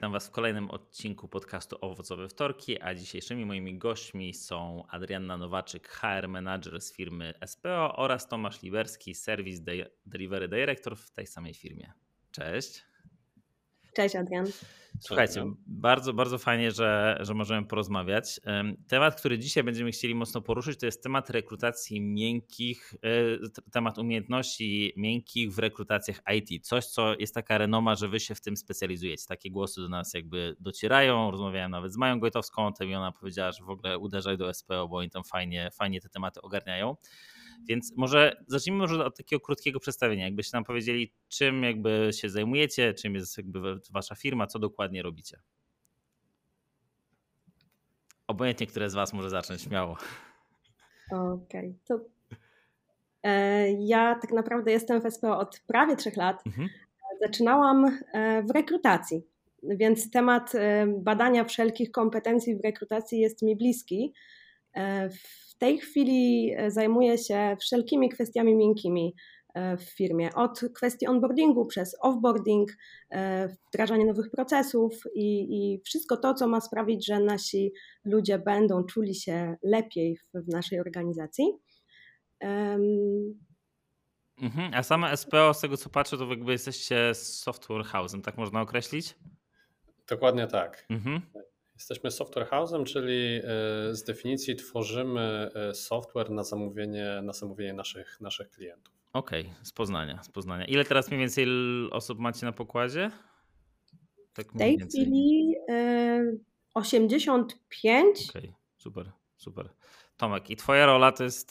Witam Was w kolejnym odcinku podcastu Owocowe Wtorki, a dzisiejszymi moimi gośćmi są Adrianna Nowaczyk, HR Manager z firmy SPO oraz Tomasz Liberski, Service Delivery Director w tej samej firmie. Cześć. Cześć Adrian. Słuchajcie, bardzo, bardzo fajnie, że, że możemy porozmawiać. Temat, który dzisiaj będziemy chcieli mocno poruszyć, to jest temat rekrutacji miękkich, e, temat umiejętności miękkich w rekrutacjach IT. Coś, co jest taka renoma, że wy się w tym specjalizujecie. Takie głosy do nas jakby docierają. Rozmawiałem nawet z Mają Gojtowską, to i ona powiedziała, że w ogóle uderzaj do SPO, bo oni tam fajnie, fajnie te tematy ogarniają. Więc może zacznijmy może od takiego krótkiego przedstawienia. Jakbyście nam powiedzieli, czym jakby się zajmujecie, czym jest jakby wasza firma, co dokładnie robicie. Obojętnie, które z was może zacząć, śmiało. Okej, okay, to e, ja tak naprawdę jestem w SPO od prawie trzech lat. Mhm. Zaczynałam e, w rekrutacji, więc temat e, badania wszelkich kompetencji w rekrutacji jest mi bliski. W tej chwili e, zajmuję się wszelkimi kwestiami miękkimi e, w firmie. Od kwestii onboardingu przez offboarding, e, wdrażanie nowych procesów i, i, wszystko to, co ma sprawić, że nasi ludzie będą czuli się lepiej w, w naszej organizacji. Um, mhm. A sama SPO, z tego co patrzę, to jakby jesteście software house'em, tak można określić? Dokładnie tak. Mhm. Jesteśmy software house'em, czyli e, z definicji tworzymy e, software na zamówienie, na zamówienie naszych, naszych klientów. Okej, okay, z Poznania, z Poznania. Ile teraz mniej więcej osób macie na pokładzie? Tak w tej chwili y, 85. Okej, okay, super, super. Tomek, i twoja rola to jest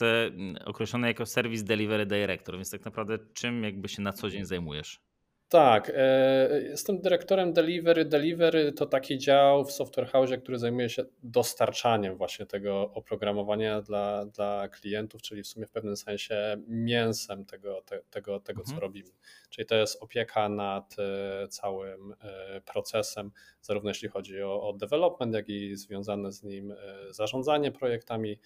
określona jako Service Delivery Director, więc tak naprawdę czym jakby się na co dzień zajmujesz? Tak, e, jestem dyrektorem Delivery. Delivery to taki dział w Software House, który zajmuje się dostarczaniem właśnie tego oprogramowania dla, dla klientów, czyli w sumie w pewnym sensie mięsem tego, te, tego, tego mhm. co robimy. Czyli to jest opieka nad e, całym e, procesem, zarówno jeśli chodzi o, o development, jak i związane z nim zarządzanie projektami,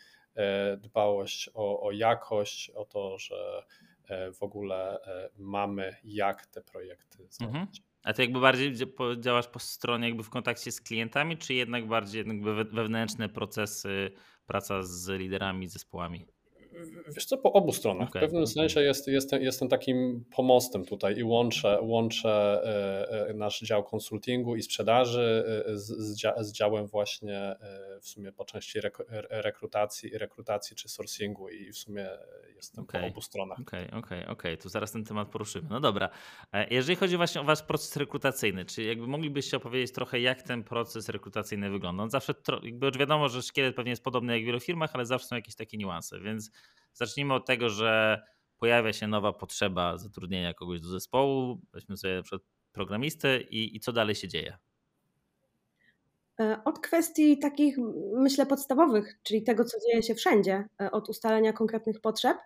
dbałość o, o jakość, o to, że w ogóle e, mamy, jak te projekty zrobić. Mhm. A ty jakby bardziej działasz po stronie jakby w kontakcie z klientami, czy jednak bardziej jakby wewnętrzne procesy, praca z liderami, zespołami? Wiesz co, po obu stronach. Okay, w pewnym sensie jest, jestem, jestem takim pomostem tutaj i łączę, łączę e, e, nasz dział konsultingu i sprzedaży e, z, z, działem właśnie w sumie po części rekrutacji, rekrutacji czy sourcingu i w sumie jestem okay. po obu stronach. Okej, okay, okej, okay, okej, to zaraz ten temat poruszymy. No dobra. Jeżeli chodzi właśnie o wasz proces rekrutacyjny, czy jakby moglibyście opowiedzieć trochę, jak ten proces rekrutacyjny wygląda? On zawsze, jakby już wiadomo, że szkielet pewnie jest podobny jak w wielu firmach, ale zawsze są jakieś takie niuanse, więc Zacznijmy od tego, że pojawia się nowa potrzeba zatrudnienia kogoś do zespołu, weźmy sobie na przykład programistę i, i co dalej się dzieje? E, od kwestii takich, myślę, podstawowych, czyli tego, co dzieje się wszędzie, e, od ustalenia konkretnych potrzeb e,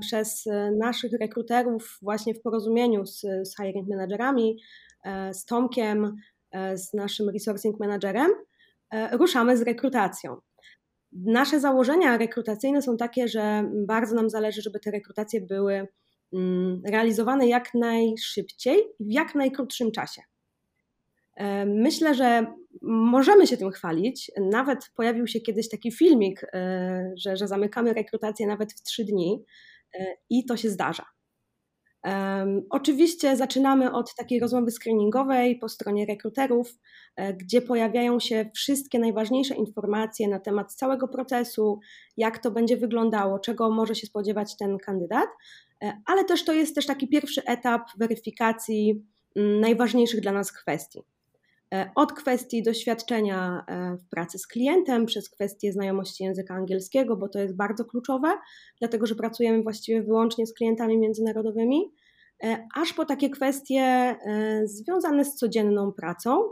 przez naszych rekruterów, właśnie w porozumieniu z, z hiring managerami, z Tomkiem, z naszym resourcing managerem, ruszamy z rekrutacją. Nasze założenia rekrutacyjne są takie, że bardzo nam zależy, żeby te rekrutacje były mm, realizowane jak najszybciej w jak najkrótszym czasie. E, myślę, że możemy się tym chwalić. Nawet pojawił się kiedyś taki filmik, e, że, że zamykamy rekrutację nawet w trzy dni e, i to się zdarza. Oczywiście zaczynamy od takiej rozmowy screeningowej po stronie rekruterów, e, gdzie pojawiają się wszystkie najważniejsze informacje na temat całego procesu, jak to będzie wyglądało, czego może się spodziewać ten kandydat, ale też to jest też taki pierwszy etap weryfikacji mm, najważniejszych dla nas kwestii. E, od kwestii doświadczenia w pracy z klientem, przez kwestie znajomości języka angielskiego, bo to jest bardzo kluczowe, dlatego że pracujemy właściwie wyłącznie z klientami międzynarodowymi, e, aż po takie kwestie e, związane z codzienną pracą.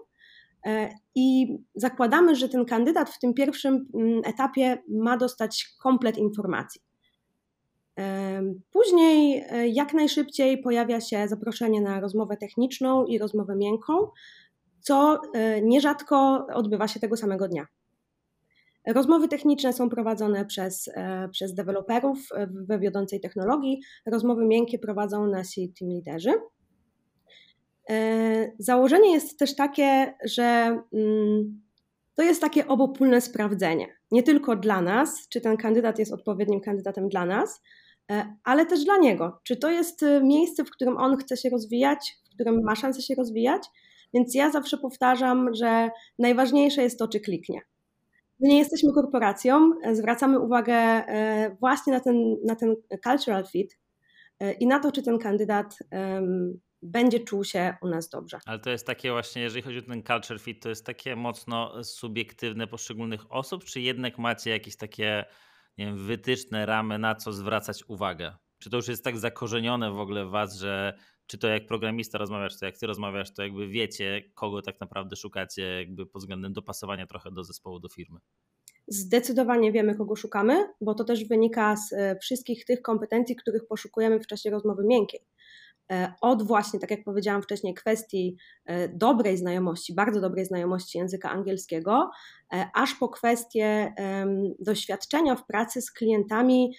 I zakładamy, że ten kandydat w tym pierwszym mm, etapie ma dostać komplet informacji. Później jak najszybciej pojawia się zaproszenie na rozmowę techniczną i rozmowę miękką, co e, nierzadko odbywa się tego samego dnia. Rozmowy techniczne są prowadzone przez, e, przez deweloperów we wiodącej technologii, rozmowy miękkie prowadzą nasi team liderzy. Założenie jest też takie, że mm, to jest takie obopólne sprawdzenie. Nie tylko dla nas, czy ten kandydat jest odpowiednim kandydatem dla nas, ale też dla niego. Czy to jest miejsce, w którym on chce się rozwijać, w którym ma szansę się rozwijać, więc ja zawsze powtarzam, że najważniejsze jest to, czy kliknie. My nie jesteśmy korporacją, zwracamy uwagę e, właśnie na ten, na ten cultural fit e, i na to, czy ten kandydat będzie czuł się u nas dobrze. Ale to jest takie właśnie, jeżeli chodzi o ten culture fit, to jest takie mocno subiektywne poszczególnych osób, czy jednak macie jakieś takie nie wiem, wytyczne, ramy, na co zwracać uwagę? Czy to już jest tak zakorzenione w ogóle w was, że czy to jak programista rozmawiasz, to jak ty rozmawiasz, to jakby wiecie, kogo tak naprawdę szukacie, jakby pod względem dopasowania trochę do zespołu, do firmy. Zdecydowanie wiemy, kogo szukamy, bo to też wynika z e, wszystkich tych kompetencji, których poszukujemy w czasie rozmowy miękkiej. E, od właśnie, tak jak powiedziałam wcześniej, kwestii e, dobrej znajomości, bardzo dobrej znajomości języka angielskiego, aż po kwestie doświadczenia w pracy z klientami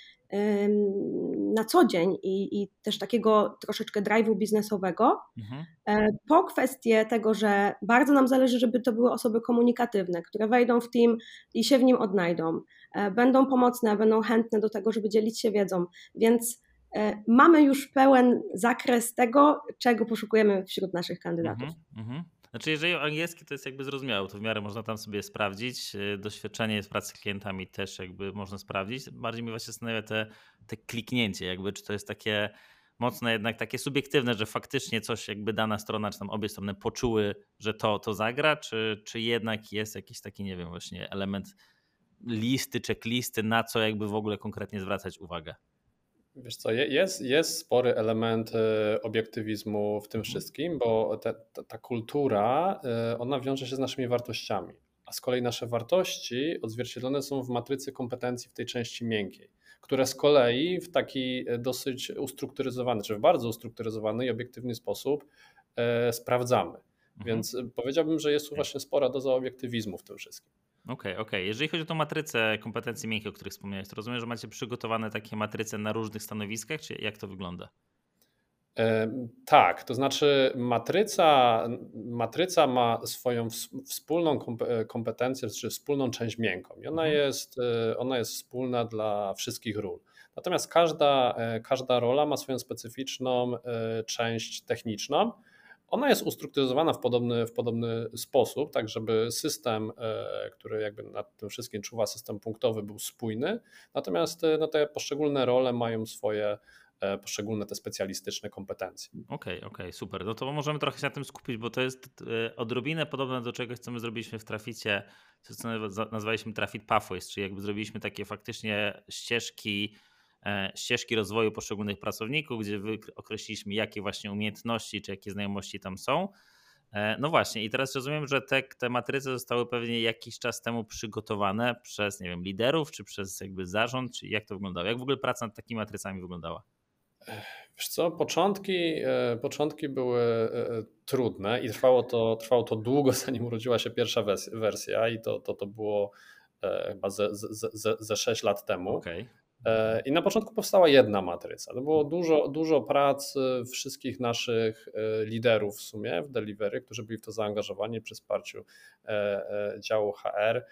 na co dzień i, i też takiego troszeczkę drive'u biznesowego, mhm. E, po kwestię tego, że bardzo nam zależy, żeby to były osoby komunikatywne, które wejdą w team i się w nim odnajdą, e, będą pomocne, będą chętne do tego, żeby dzielić się wiedzą, więc e, mamy już pełen zakres tego, czego poszukujemy wśród naszych kandydatów. Mhm, mhm. Znaczy, jeżeli angielski to jest jakby zrozumiałe, to w miarę można tam sobie sprawdzić. Y, doświadczenie z pracy z klientami też jakby można sprawdzić. Bardziej mnie właśnie zastanawia te, te kliknięcie, jakby czy to jest takie mocne, jednak takie subiektywne, że faktycznie coś jakby dana strona, czy tam obie strony poczuły, że to, to zagra, czy, czy jednak jest jakiś taki, nie wiem, właśnie element listy, checklisty, na co jakby w ogóle konkretnie zwracać uwagę? Wiesz co, jest, jest spory element e, obiektywizmu w tym mhm. wszystkim, bo te, ta, ta kultura, e, ona wiąże się z naszymi wartościami, a z kolei nasze wartości odzwierciedlone są w matrycy kompetencji w tej części miękkiej, które z kolei w taki e, dosyć ustrukturyzowany, czy w bardzo ustrukturyzowany i obiektywny sposób sprawdzamy. Mhm. Więc powiedziałbym, że jest tu właśnie spora doza obiektywizmu w tym wszystkim. Okej, okay, okej. Okay. Jeżeli chodzi o tą matrycę kompetencji miękkich, o których wspomniałeś, to rozumiem, że macie przygotowane takie matryce na różnych stanowiskach, czy jak to wygląda? E, tak, to znaczy matryca, matryca ma swoją wspólną kompetencję, czy wspólną część miękką i ona, mhm. jest, e, ona jest wspólna dla wszystkich ról. Natomiast każda, e, każda rola ma swoją specyficzną część techniczną, ona jest ustrukturyzowana w podobny, w podobny sposób, tak żeby system, e, który jakby nad tym wszystkim czuwa, system punktowy był spójny, natomiast e, no, te poszczególne role mają swoje e, poszczególne te specjalistyczne kompetencje. Okej, okay, okej, okay, super. No to możemy trochę się na tym skupić, bo to jest odrobinę podobne do czego chcemy zrobiliśmy w Traficie, co nazwaliśmy Trafit Pathways, czyli jakby zrobiliśmy takie faktycznie ścieżki ścieżki rozwoju poszczególnych pracowników, gdzie określiliśmy, jakie właśnie umiejętności czy jakie znajomości tam są. E, no właśnie, i teraz rozumiem, że te, te matryce zostały pewnie jakiś czas temu przygotowane przez, nie wiem, liderów, czy przez jakby zarząd, czy jak to wyglądało? Jak w ogóle praca nad takimi matrycami wyglądała? Wiesz co, początki, e, początki były trudne i trwało to, trwało to długo, zanim urodziła się pierwsza wersja i to, to, to było chyba ze, ze, ze 6 lat temu. Okay. E, I na początku powstała jedna matryca. To było dużo, dużo prac wszystkich naszych e, liderów w sumie w delivery, którzy byli w to zaangażowani przy wsparciu e, działu HR.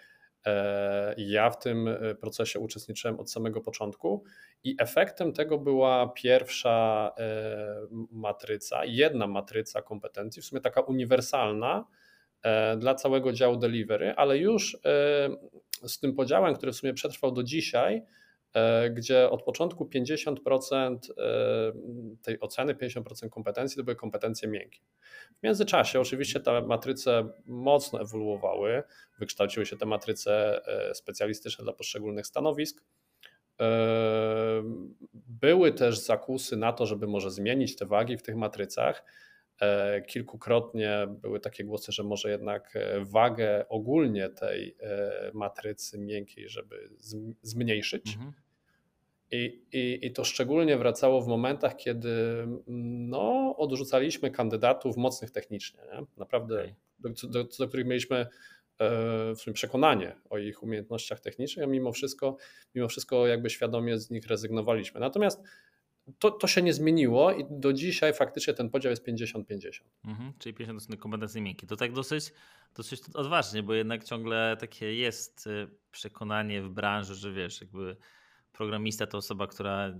Ja w tym procesie uczestniczyłem od samego początku i efektem tego była pierwsza matryca, jedna matryca kompetencji, w sumie taka uniwersalna dla całego działu delivery, ale już z tym podziałem, który w sumie przetrwał do dzisiaj, gdzie od początku 50% e, tej oceny, 50% kompetencji to były kompetencje miękkie. W międzyczasie oczywiście te matryce mocno ewoluowały, wykształciły się te matryce e, specjalistyczne dla poszczególnych stanowisk. Były też zakusy na to, żeby może zmienić te wagi w tych matrycach. Kilkukrotnie były takie głosy, że może jednak wagę ogólnie tej matrycy miękkiej, żeby zmniejszyć. Mhm. I, i, I to szczególnie wracało w momentach, kiedy no, odrzucaliśmy kandydatów mocnych technicznie. Nie? Naprawdę, okay. do, do, do, których mieliśmy e, w sumie przekonanie o ich umiejętnościach technicznych, a mimo wszystko, mimo wszystko jakby świadomie z nich rezygnowaliśmy. Natomiast to, to się nie zmieniło i do dzisiaj faktycznie ten podział jest 50-50. Mhm, czyli 50% kompetencji miękkie. To tak dosyć, dosyć odważnie, bo jednak ciągle takie jest y, przekonanie w branży, że wiesz, jakby programista to osoba, która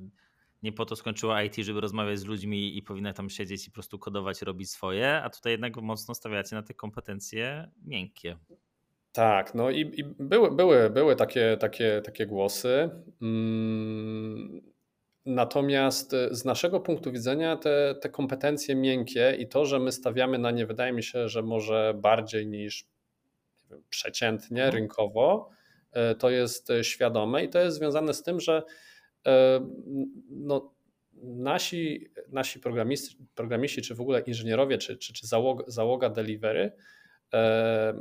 nie po to skończyła IT, żeby rozmawiać z ludźmi i powinna tam siedzieć i po prostu kodować, robić swoje, a tutaj jednak mocno stawiacie na te kompetencje miękkie. Tak, no i, i były, były, były takie, takie, takie głosy. Mm, natomiast z naszego punktu widzenia te, te kompetencje miękkie i to, że my stawiamy na nie, wydaje mi się, że może bardziej niż wiem, przeciętnie, mhm. rynkowo, e, to jest świadome i to jest związane z tym, że e, no, nasi, nasi programiści, programiści, czy w ogóle inżynierowie, czy, czy, czy załoga, załoga delivery, e,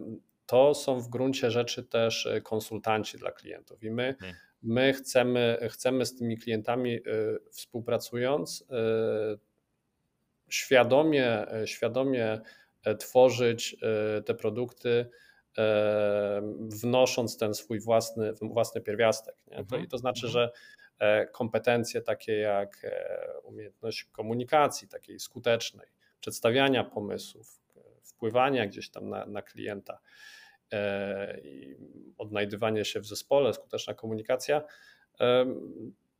to są w gruncie rzeczy też e, konsultanci dla klientów i my, my chcemy, chcemy z tymi klientami e, współpracując e, świadomie, świadomie tworzyć te produkty, wnosząc ten swój własny, własny pierwiastek. Nie? To, mhm. I to znaczy, mhm. że kompetencje takie jak umiejętność komunikacji, takiej skutecznej, przedstawiania pomysłów, wpływania gdzieś tam na, na klienta, E, odnajdywanie się w zespole, skuteczna komunikacja, e,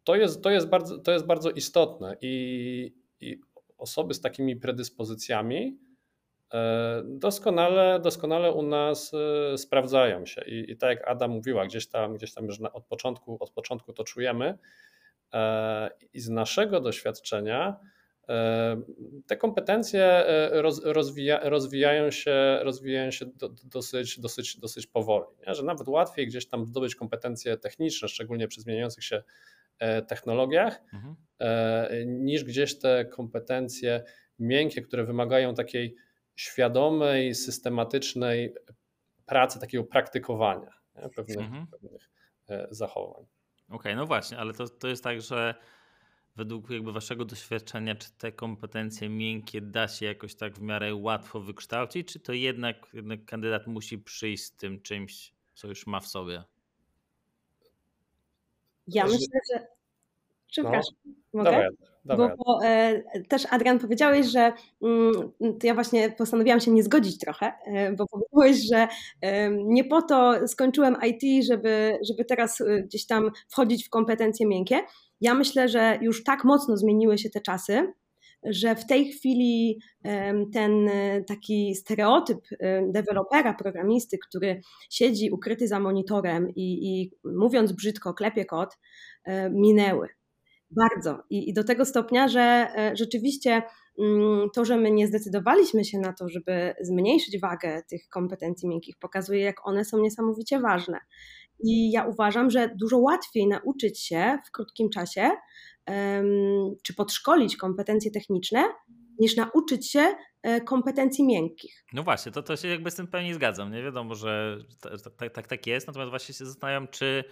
to jest, to jest, bardzo, to jest bardzo istotne i, i osoby z takimi predyspozycjami e, doskonale, doskonale u nas sprawdzają się. I, I, tak jak Ada mówiła, gdzieś tam, gdzieś tam już od, początku, od początku to czujemy. I z naszego doświadczenia te kompetencje e, rozwija, rozwijają się, rozwijają się dosyć, dosyć, dosyć powoli, nie? że nawet łatwiej gdzieś tam zdobyć kompetencje techniczne, szczególnie przy zmieniających się e, technologiach, mhm. E, niż gdzieś te kompetencje miękkie, które wymagają takiej świadomej, systematycznej pracy, takiego praktykowania nie? Pewnych, mhm. pewnych zachowań. Okej, okay, no właśnie, ale to, to jest tak, że według jakby waszego doświadczenia, czy te kompetencje miękkie da się jakoś tak w miarę łatwo wykształcić, czy to jednak, jednak kandydat musi przyjść z tym czymś, co już ma w sobie? Ja myślę, że. Przepraszam, no, mogę? Dawaj, dawaj. Bo, bo e, też Adrian powiedziałeś, że mm, to ja właśnie postanowiłam się nie zgodzić trochę, e, bo powiedziałeś, że e, nie po to skończyłem IT, żeby, żeby teraz e, gdzieś tam wchodzić w kompetencje miękkie, ja myślę, że już tak mocno zmieniły się te czasy, że w tej chwili ten e, taki stereotyp dewelopera, programisty, który siedzi ukryty za monitorem i, i mówiąc brzydko, klepie kod, e, minęły. Bardzo. I, I, do tego stopnia, że e, rzeczywiście mm, to, że my nie zdecydowaliśmy się na to, żeby zmniejszyć wagę tych kompetencji miękkich, pokazuje, jak one są niesamowicie ważne. I ja uważam, że dużo łatwiej nauczyć się w krótkim czasie, czy podszkolić kompetencje techniczne, niż nauczyć się e, kompetencji miękkich. No właśnie, to, to się jakby z tym pełni zgadzam. Nie wiadomo, że tak, tak, tak jest, natomiast właśnie się zastanawiam, czy,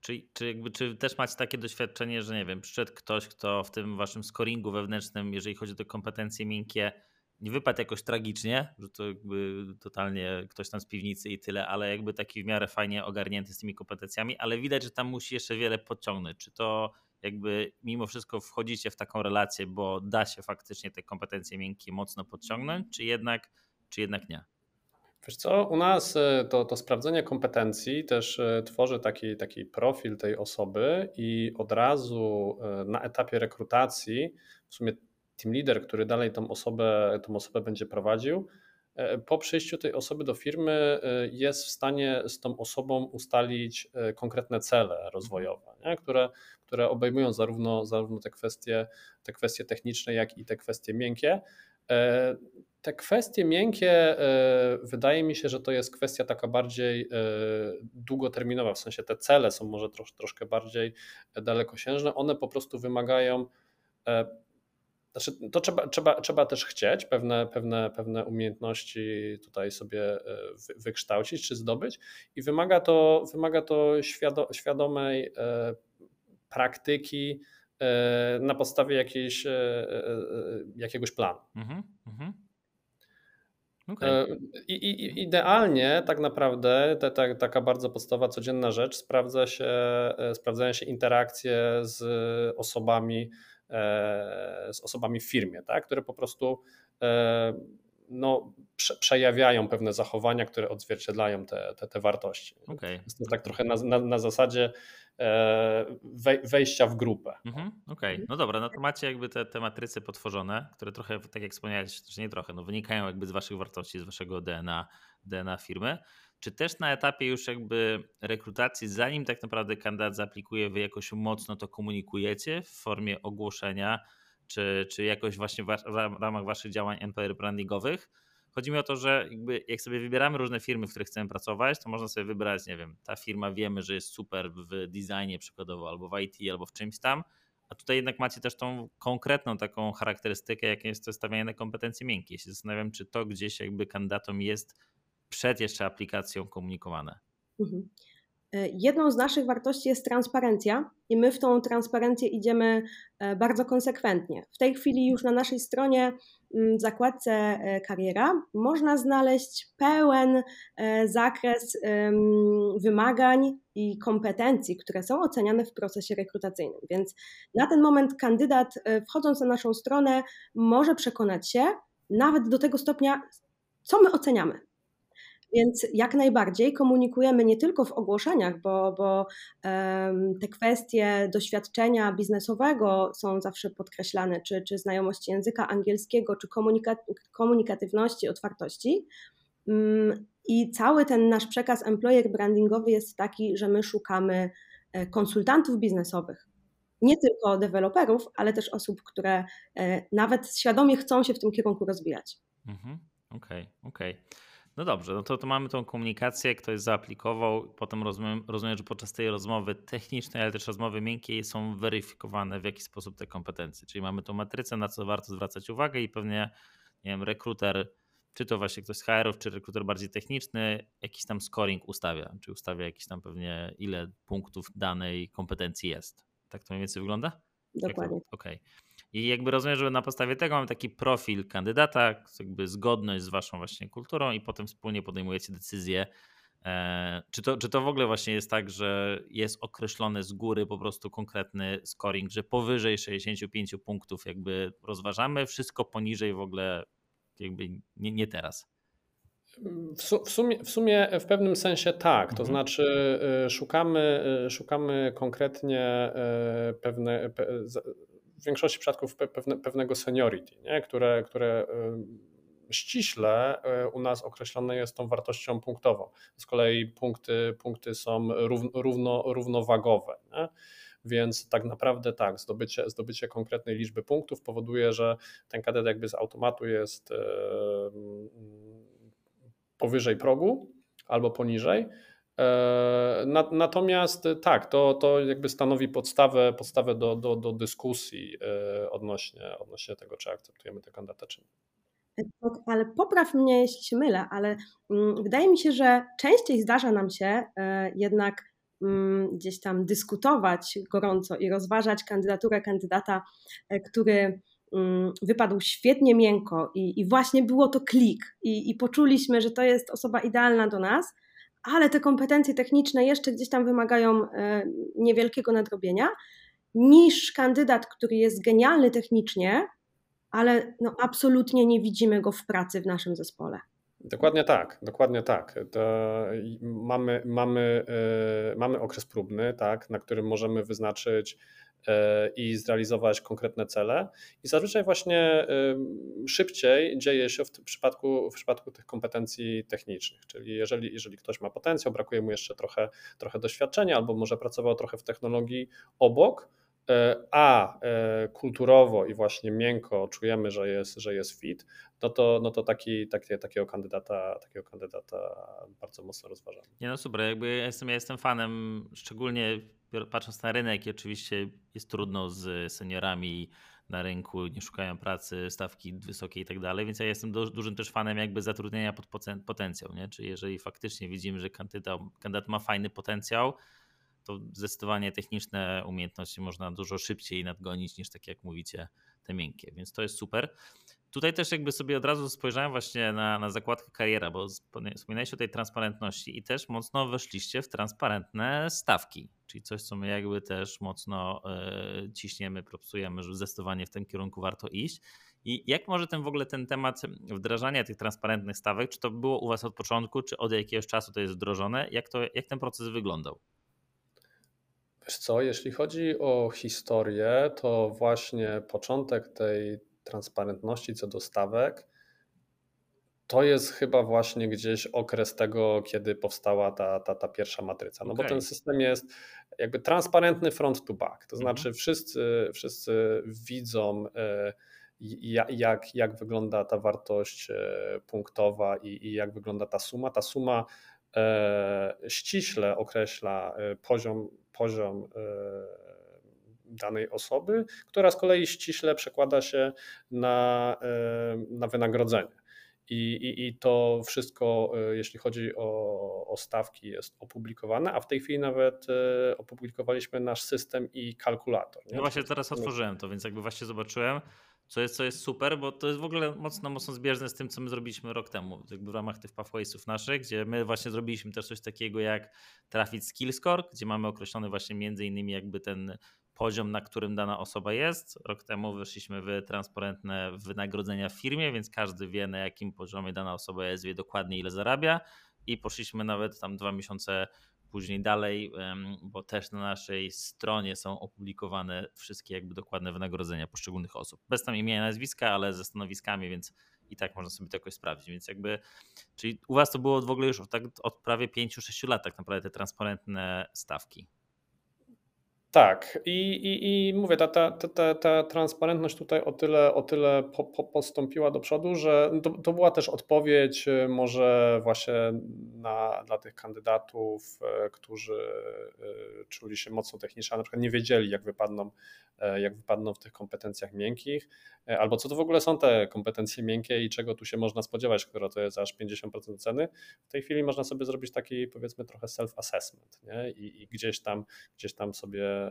czy, czy, jakby, czy też macie takie doświadczenie, że nie wiem, przyszedł ktoś, kto w tym waszym scoringu wewnętrznym, jeżeli chodzi o kompetencje miękkie, nie wypadł jakoś tragicznie, że to jakby totalnie ktoś tam z piwnicy i tyle, ale jakby taki w miarę fajnie ogarnięty z tymi kompetencjami, ale widać, że tam musi jeszcze wiele podciągnąć. Czy to jakby mimo wszystko wchodzicie w taką relację, bo da się faktycznie te kompetencje miękkie mocno podciągnąć, czy jednak, czy jednak nie? Wiesz co, u nas e, to, to sprawdzenie kompetencji też e, tworzy taki, taki profil tej osoby i od razu e, na etapie rekrutacji w sumie team leader, który dalej tą osobę, tą osobę będzie prowadził, e, po przyjściu tej osoby do firmy e, jest w stanie z tą osobą ustalić e, konkretne cele rozwojowe, nie? Które, które obejmują zarówno, zarówno te, kwestie, te kwestie techniczne, jak i te kwestie miękkie. Te kwestie miękkie, wydaje mi się, że to jest kwestia taka bardziej długoterminowa, w sensie te cele są może trosz, troszkę bardziej dalekosiężne. One po prostu wymagają znaczy, to trzeba, trzeba, trzeba też chcieć pewne, pewne, pewne umiejętności tutaj sobie e, wykształcić czy zdobyć i wymaga to, wymaga to świadomej e, praktyki e, na podstawie jakiejś, jakiegoś planu. Mhm, mhm. Okay. I, I, idealnie tak naprawdę te, te, taka bardzo podstawowa, codzienna rzecz sprawdza się, sprawdzają się interakcje z osobami z osobami w firmie, tak? które po prostu no, prze, przejawiają pewne zachowania, które odzwierciedlają te, te, te wartości. Okay. Jest to tak trochę na, na, na zasadzie e, wejścia w grupę. Mhm, Okej, okay. no dobra, no to macie jakby te, te matryce potworzone, które trochę, tak jak wspomniałeś, czy nie trochę, no wynikają jakby z waszych wartości, z waszego DNA, DNA firmy. Czy też na etapie już jakby rekrutacji, zanim tak naprawdę kandydat zaaplikuje, wy jakoś mocno to komunikujecie w formie ogłoszenia, czy, czy jakoś właśnie w ramach waszych działań employer brandingowych. Chodzi mi o to, że jak sobie wybieramy różne firmy, w których chcemy pracować, to można sobie wybrać, nie wiem, ta firma wiemy, że jest super w designie przykładowo, albo w IT, albo w czymś tam, a tutaj jednak macie też tą konkretną taką charakterystykę, jaką jest to stawianie na kompetencje miękkie. Ja się zastanawiam, czy to gdzieś jakby kandydatom jest przed jeszcze aplikacją komunikowane. Mhm. E, jedną z naszych wartości jest transparencja i my w tą transparencję idziemy e, bardzo konsekwentnie. W tej chwili już na naszej stronie mm, w zakładce e, kariera można znaleźć pełen zakres wymagań i kompetencji, które są oceniane w procesie rekrutacyjnym. Więc na ten moment kandydat wchodząc na naszą stronę może przekonać się nawet do tego stopnia, co my oceniamy. Więc jak najbardziej komunikujemy nie tylko w ogłoszeniach, bo, bo um, te kwestie doświadczenia biznesowego są zawsze podkreślane, czy, czy znajomości języka angielskiego, czy komunika komunikatywności, otwartości. Um, I cały ten nasz przekaz employer brandingowy jest taki, że my szukamy e, konsultantów biznesowych, nie tylko deweloperów, ale też osób, które e, nawet świadomie chcą się w tym kierunku rozwijać. Okej, mhm, okej. Okay, okay. No dobrze, no to, to mamy tą komunikację, ktoś zaaplikował, potem rozumiem, rozumiem, że podczas tej rozmowy technicznej, ale też rozmowy miękkiej są weryfikowane w jaki sposób te kompetencje. Czyli mamy tą matrycę, na co warto zwracać uwagę i pewnie, nie wiem, rekruter, czy to właśnie ktoś z HR-ów, czy rekruter bardziej techniczny, jakiś tam scoring ustawia, czy ustawia jakiś tam pewnie ile punktów danej kompetencji jest. Tak to mniej więcej wygląda? Dokładnie. Okej. Okay. I jakby rozumiem, że na podstawie tego mamy taki profil kandydata, jakby zgodność z waszą właśnie kulturą i potem wspólnie podejmujecie decyzję, e, czy to, czy to w ogóle właśnie jest tak, że jest określony z góry po prostu konkretny scoring, że powyżej 65 punktów jakby rozważamy, wszystko poniżej w ogóle jakby nie, nie teraz? W, sumie, w sumie w pewnym sensie tak, to mhm. znaczy y, szukamy, y, szukamy konkretnie y, pewne, w większości przypadków pewne, pewnego seniority, nie? Które, które ściśle u nas określone jest tą wartością punktową. Z kolei punkty, punkty są równo, równowagowe. Nie? Więc tak naprawdę tak, zdobycie, zdobycie konkretnej liczby punktów powoduje, że ten kadet jakby z automatu jest powyżej progu albo poniżej. E, natomiast tak, to, to jakby stanowi podstawę, podstawę do, do, do dyskusji e, odnośnie, odnośnie tego, czy akceptujemy tę kandydatę, czy nie. Ale popraw mnie, jeśli się mylę, ale mm, wydaje mi się, że częściej zdarza nam się e, jednak mm, gdzieś tam dyskutować gorąco i rozważać kandydaturę kandydata, który mm, wypadł świetnie miękko i, i właśnie było to klik i, i poczuliśmy, że to jest osoba idealna do nas, ale te kompetencje techniczne jeszcze gdzieś tam wymagają e, niewielkiego nadrobienia, niż kandydat, który jest genialny technicznie, ale no absolutnie nie widzimy go w pracy w naszym zespole. Dokładnie tak, dokładnie tak. To mamy, mamy, yy, mamy okres próbny, tak, na którym możemy wyznaczyć i zrealizować konkretne cele. I zazwyczaj właśnie szybciej dzieje się w przypadku, w przypadku tych kompetencji technicznych, czyli jeżeli, jeżeli ktoś ma potencjał, brakuje mu jeszcze trochę, trochę doświadczenia albo może pracował trochę w technologii obok, e, a e, kulturowo i właśnie miękko czujemy, że jest, że jest fit, no to, no to taki, taki, takiego, kandydata, takiego kandydata bardzo mocno rozważamy. Nie no super, jakby ja jestem, ja jestem fanem, szczególnie patrząc na rynek i oczywiście jest trudno z seniorami na rynku, nie szukają pracy, stawki wysokie i tak dalej, więc ja jestem dużym też fanem jakby zatrudnienia pod potencjał, nie? Czyli jeżeli faktycznie widzimy, że kandydat ma fajny potencjał, to zdecydowanie techniczne umiejętności można dużo szybciej nadgonić niż tak jak mówicie te miękkie, więc to jest super. Tutaj też jakby sobie od razu spojrzałem właśnie na, na zakładkę kariera, bo wspominałeś o tej transparentności i też mocno weszliście w transparentne stawki, czyli coś, co my jakby też mocno e, ciśniemy, propsujemy, że zdecydowanie w tym kierunku warto iść. I jak może ten w ogóle ten temat wdrażania tych transparentnych stawek, czy to było u Was od początku, czy od jakiegoś czasu to jest wdrożone? Jak, to, jak ten proces wyglądał? Wiesz co, jeśli chodzi o historię, to właśnie początek tej transparentności co do stawek, to jest chyba właśnie gdzieś okres tego, kiedy powstała ta, ta, ta pierwsza matryca. No okay. bo ten system jest jakby transparentny front to back. To znaczy mhm. wszyscy, wszyscy widzą e, jak, jak wygląda ta wartość e, punktowa i, i jak wygląda ta suma. Ta suma ściśle określa poziom, poziom danej osoby, która z kolei ściśle przekłada się na, e, na wynagrodzenie. I, i, I to wszystko, e, jeśli chodzi o, o stawki, jest opublikowane, a w tej chwili nawet e, opublikowaliśmy nasz system i kalkulator. Nie? No właśnie teraz otworzyłem to, więc jakby właśnie zobaczyłem, co jest, co jest super, bo to jest w ogóle mocno, mocno zbieżne z tym, co my zrobiliśmy rok temu, jakby w ramach tych pathwaysów naszych, gdzie my właśnie zrobiliśmy też coś takiego jak trafić skill score, gdzie mamy określony właśnie między innymi jakby ten poziom, na którym dana osoba jest. Rok temu wyszliśmy w transparentne wynagrodzenia w firmie, więc każdy wie na jakim poziomie dana osoba jest, wie dokładnie ile zarabia i poszliśmy nawet tam dwa miesiące później dalej, bo też na naszej stronie są opublikowane wszystkie jakby dokładne wynagrodzenia poszczególnych osób. Bez tam imienia, nazwiska, ale ze stanowiskami, więc i tak można sobie to jakoś sprawdzić. Więc jakby, czyli u Was to było w ogóle już od, tak, od prawie 5-6 lat tak naprawdę te transparentne stawki. Tak, i, i, i mówię, ta, ta, ta, ta transparentność tutaj o tyle, o tyle po, po postąpiła do przodu, że to, to, była też odpowiedź y, może właśnie na, dla tych kandydatów, y, którzy y, czuli się mocno technicznie, a na przykład nie wiedzieli, jak wypadną, jak wypadną w tych kompetencjach miękkich, albo co to w ogóle są te kompetencje miękkie i czego tu się można spodziewać, skoro to jest aż 50% ceny. W tej chwili można sobie zrobić taki powiedzmy trochę self-assessment nie? I, i gdzieś, tam, gdzieś tam sobie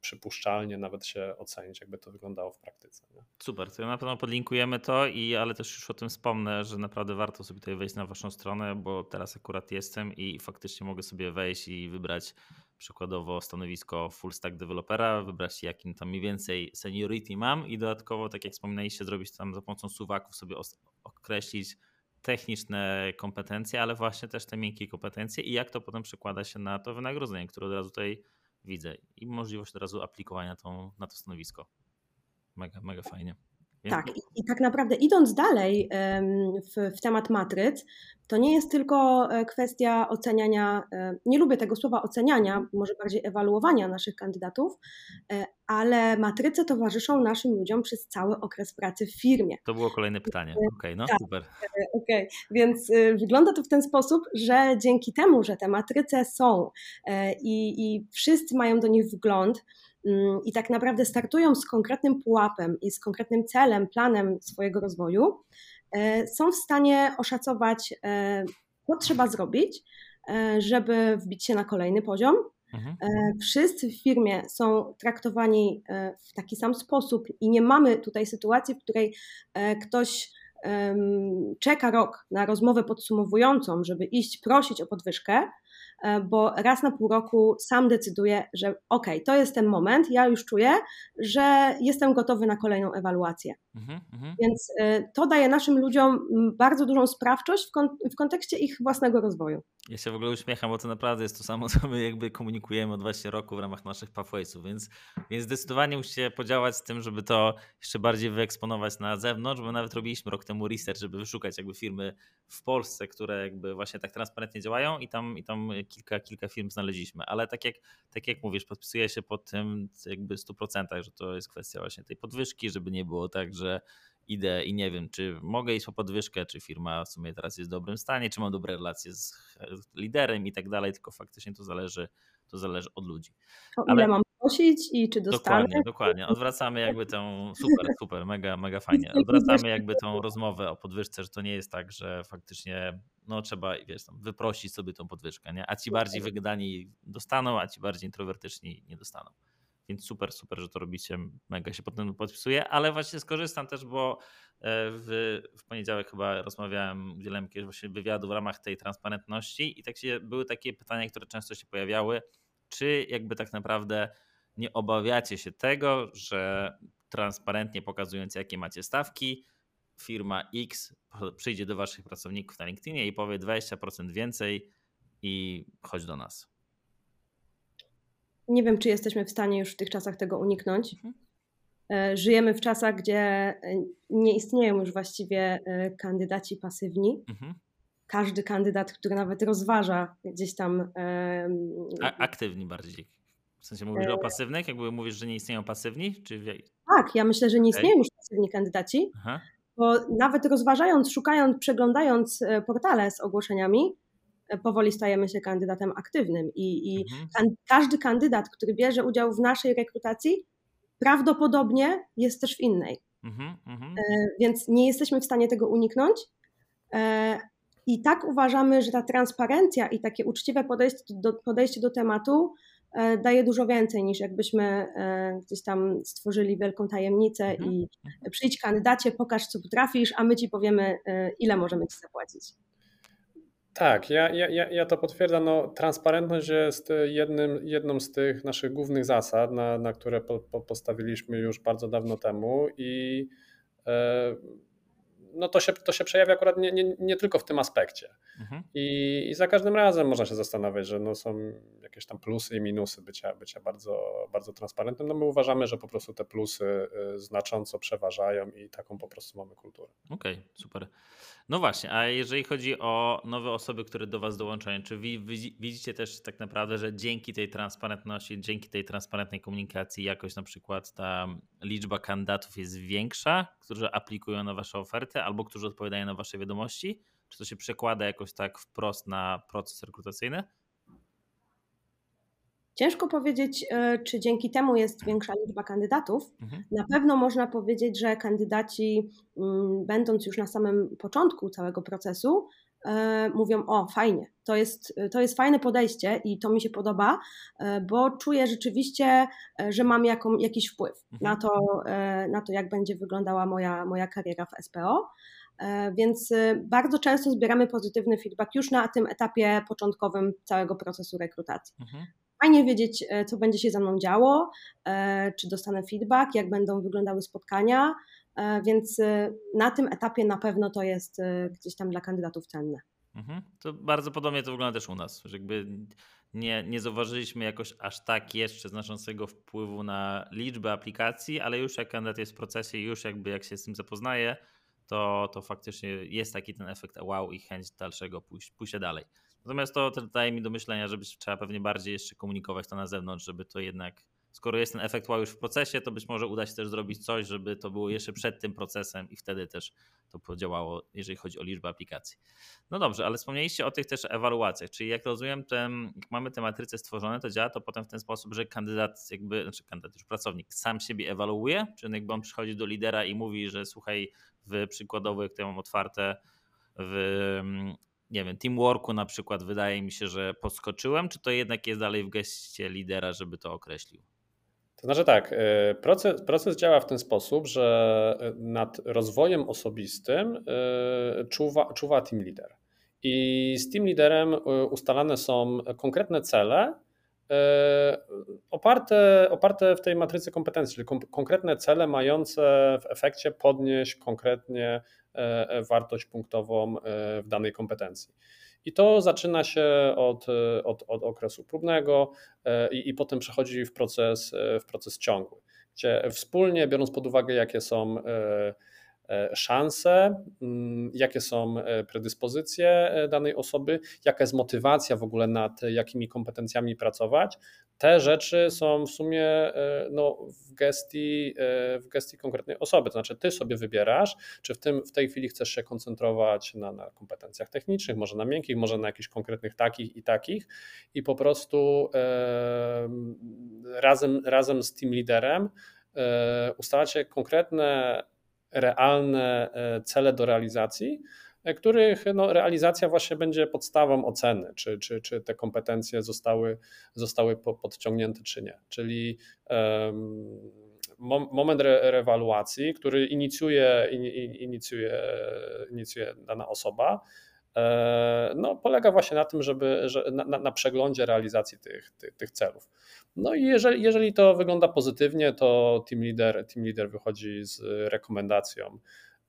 przypuszczalnie nawet się ocenić, jakby to wyglądało w praktyce. Nie? Super, to na pewno podlinkujemy to, i, ale też już o tym wspomnę, że naprawdę warto sobie tutaj wejść na waszą stronę, bo teraz akurat jestem i faktycznie mogę sobie wejść i wybrać przykładowo stanowisko full stack dewelopera, wybrać jakim tam mniej więcej seniority mam i dodatkowo, tak jak wspominaliście, zrobić tam za pomocą suwaków sobie określić techniczne kompetencje, ale właśnie też te miękkie kompetencje i jak to potem przekłada się na to wynagrodzenie, które od razu tutaj widzę i możliwość od razu aplikowania tą, na to stanowisko. Mega, mega fajnie. Tak, i, i, tak naprawdę idąc dalej w, w, temat matryc, to nie jest tylko e, kwestia oceniania, e, nie lubię tego słowa oceniania, może bardziej ewaluowania naszych kandydatów, e, ale matryce towarzyszą naszym ludziom przez cały okres pracy w firmie. To było kolejne pytanie. Okej, okay, no tak, super. Okay. Więc wygląda to w ten sposób, że dzięki temu, że te matryce są i, i wszyscy mają do nich wgląd, i tak naprawdę startują z konkretnym pułapem i z konkretnym celem, planem swojego rozwoju, e, są w stanie oszacować, e, co trzeba zrobić, e, żeby wbić się na kolejny poziom. Mhm. Wszyscy w firmie są traktowani w taki sam sposób i nie mamy tutaj sytuacji, w której ktoś czeka rok na rozmowę podsumowującą, żeby iść prosić o podwyżkę, bo raz na pół roku sam decyduję, że ok, to jest ten moment, ja już czuję, że jestem gotowy na kolejną ewaluację. Mhm, mhm. Więc e, to daje naszym ludziom bardzo dużą sprawczość w, kon w kontekście ich własnego rozwoju. Ja się w ogóle uśmiecham, bo to naprawdę jest to samo, co my jakby komunikujemy od właśnie roku w ramach naszych pathwaysów, więc, więc zdecydowanie musicie podziałać z tym, żeby to jeszcze bardziej wyeksponować na zewnątrz, bo nawet robiliśmy rok temu research, żeby wyszukać jakby firmy w Polsce, które jakby właśnie tak transparentnie działają i tam, i tam kilka, kilka firm znaleźliśmy, ale tak jak, tak jak mówisz, podpisuję się pod tym jakby 100%, że to jest kwestia właśnie tej podwyżki, żeby nie było tak, że idę i nie wiem, czy mogę iść po podwyżkę, czy firma w sumie teraz jest w dobrym stanie, czy mam dobre relacje z liderem i tak dalej, tylko faktycznie to zależy, to zależy od ludzi. O Ale... ile mam prosić i czy dostanę? Dokładnie, dokładnie. Odwracamy jakby tę, super, super, mega, mega fajnie. Odwracamy jakby tą rozmowę o podwyżce, że to nie jest tak, że faktycznie no trzeba wiesz, tam, wyprosić sobie tą podwyżkę, nie? a ci bardziej wygadani dostaną, a ci bardziej introwertyczni nie dostaną. Więc super, super, że to robicie, mega się potem podpisuje, ale właśnie skorzystam też, bo e, w, w poniedziałek chyba rozmawiałem, udzielałem jakiegoś właśnie wywiadu w ramach tej transparentności i tak się, były takie pytania, które często się pojawiały, czy jakby tak naprawdę nie obawiacie się tego, że transparentnie pokazując jakie macie stawki, firma X przyjdzie do waszych pracowników na LinkedInie i powie 20% więcej i chodź do nas. Nie wiem, czy jesteśmy w stanie już w tych czasach tego uniknąć. Mhm. E, żyjemy w czasach, gdzie e, nie istnieją już właściwie e, kandydaci pasywni. Mhm. Każdy kandydat, który nawet rozważa gdzieś tam. A, aktywni bardziej. W sensie mówisz o pasywnych? Jakby mówisz, że nie istnieją pasywni? Czy... Tak, ja myślę, że nie istnieją już pasywni kandydaci. Aha. Bo nawet rozważając, szukając, przeglądając portale z ogłoszeniami, powoli stajemy się kandydatem aktywnym i, i mhm. każdy kandydat, który bierze udział w naszej rekrutacji, prawdopodobnie jest też w innej. Mhm, mhm. E, więc nie jesteśmy w stanie tego uniknąć. E, I tak uważamy, że ta transparencja i takie uczciwe podejście do, podejście do tematu e, daje dużo więcej niż jakbyśmy gdzieś tam stworzyli wielką tajemnicę mhm. i przyjdź kandydacie, pokaż co potrafisz, a my ci powiemy, ile możemy ci zapłacić. Tak, ja, ja, ja to potwierdzam. No, transparentność jest jednym, jedną z tych naszych głównych zasad, na, na które po, po postawiliśmy już bardzo dawno temu i e, no to, się, to się przejawia akurat nie, nie, nie tylko w tym aspekcie. Mhm. I, I za każdym razem można się zastanawiać, że no są jakieś tam plusy i minusy bycia, bycia bardzo, bardzo transparentnym. No my uważamy, że po prostu te plusy y, znacząco przeważają i taką po prostu mamy kulturę. Okej, okay, super. No właśnie, a jeżeli chodzi o nowe osoby, które do Was dołączają, czy widzicie też tak naprawdę, że dzięki tej transparentności, dzięki tej transparentnej komunikacji jakoś na przykład ta liczba kandydatów jest większa, którzy aplikują na Wasze oferty albo którzy odpowiadają na Wasze wiadomości? Czy to się przekłada jakoś tak wprost na proces rekrutacyjny? Ciężko powiedzieć, e, czy dzięki temu jest większa liczba kandydatów. Mhm. Na pewno można powiedzieć, że kandydaci, mm, będąc już na samym początku całego procesu, e, mówią: O, fajnie, to jest, to jest fajne podejście i to mi się podoba, e, bo czuję rzeczywiście, że mam jaką, jakiś wpływ mhm. na, to, na to, jak będzie wyglądała moja, moja kariera w SPO. Więc bardzo często zbieramy pozytywny feedback już na tym etapie początkowym całego procesu rekrutacji. Mhm fajnie wiedzieć, e, co będzie się ze mną działo, e, czy dostanę feedback, jak będą wyglądały spotkania, e, więc na tym etapie na pewno to jest gdzieś tam dla kandydatów cenne. Mhm. To bardzo podobnie to wygląda też u nas, że jakby nie, nie zauważyliśmy jakoś aż tak jeszcze znaczącego wpływu na liczbę aplikacji, ale już jak kandydat jest w procesie, już jakby jak się z tym zapoznaje, to, to faktycznie jest taki ten efekt wow i chęć dalszego pójścia dalej. Natomiast to, daje mi do myślenia, że trzeba pewnie bardziej jeszcze komunikować to na zewnątrz, żeby to jednak, skoro jest ten efekt wow już w procesie, to być może uda się też zrobić coś, żeby to było jeszcze przed tym procesem i wtedy też to podziałało, jeżeli chodzi o liczbę aplikacji. No dobrze, ale wspomnieliście o tych też ewaluacjach, czyli jak rozumiem, ten, jak mamy te matryce stworzone, to działa to potem w ten sposób, że kandydat jakby, znaczy kandydat, już pracownik sam siebie ewaluuje, czy jakby on przychodzi do lidera i mówi, że słuchaj, w przykładowo, jak to mam otwarte, w nie wiem, teamworku na przykład wydaje mi się, że podskoczyłem, czy to jednak jest dalej w geście lidera, żeby to określił? To znaczy tak, y, proces, proces działa w ten sposób, że nad rozwojem osobistym y, czuwa, czuwa team leader. I z team liderem y, ustalane są konkretne cele, oparte, oparte w tej matrycy kompetencji, czyli konkretne cele mające w efekcie podnieść konkretnie E, e, wartość punktową e, w danej kompetencji. I to zaczyna się od, od, od okresu próbnego i, i potem przechodzi w proces, w proces ciągły, gdzie wspólnie, biorąc pod uwagę, jakie są E, szanse, mm, jakie są e, predyspozycje e, danej osoby, jaka jest motywacja w ogóle nad jakimi kompetencjami pracować. Te rzeczy są w sumie no, w, gestii, w gestii konkretnej osoby. To znaczy, ty sobie wybierasz, czy w, tym, w tej chwili chcesz się koncentrować na, na kompetencjach technicznych, może na miękkich, może na jakichś konkretnych takich i takich, i po prostu e, razem, razem z team liderem e, ustalacie konkretne realne e, cele do realizacji, których no, realizacja właśnie będzie podstawą oceny, czy, czy, czy te kompetencje zostały, zostały podciągnięte, czy nie. Czyli um, moment re rewaluacji, który inicjuje, inicjuje, inicjuje dana osoba, e, no, polega właśnie na tym, żeby że na, na przeglądzie realizacji tych, tych, tych, celów. No i jeżeli, jeżeli to wygląda pozytywnie, to team leader, team leader wychodzi z rekomendacją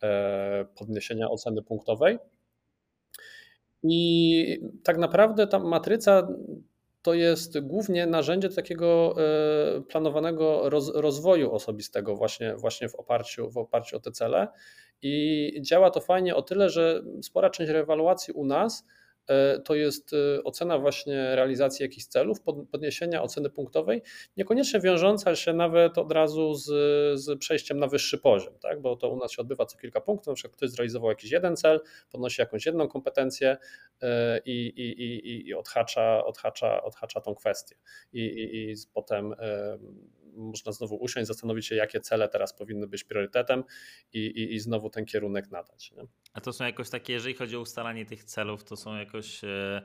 e, podniesienia oceny punktowej. I tak naprawdę ta matryca to jest głównie narzędzie takiego e, planowanego rozwoju osobistego właśnie, właśnie w, oparciu, w oparciu o te cele. I działa to fajnie o tyle, że spora część rewaluacji u nas to jest e, ocena właśnie realizacji jakichś celów, podniesienia oceny punktowej, niekoniecznie wiążąca się nawet od razu z, z przejściem na wyższy poziom, tak? bo to u nas się odbywa co kilka punktów, na przykład ktoś zrealizował jakiś jeden cel, podnosi jakąś jedną kompetencję e, i, i, i, i odhacza, odhacza, odhacza tą kwestię. I, i, i potem można znowu usiąść, zastanowić się, jakie cele teraz powinny być priorytetem i, i, i znowu ten kierunek nadać. Nie? A to są jakoś takie, jeżeli chodzi o ustalanie tych celów, to są jakoś e,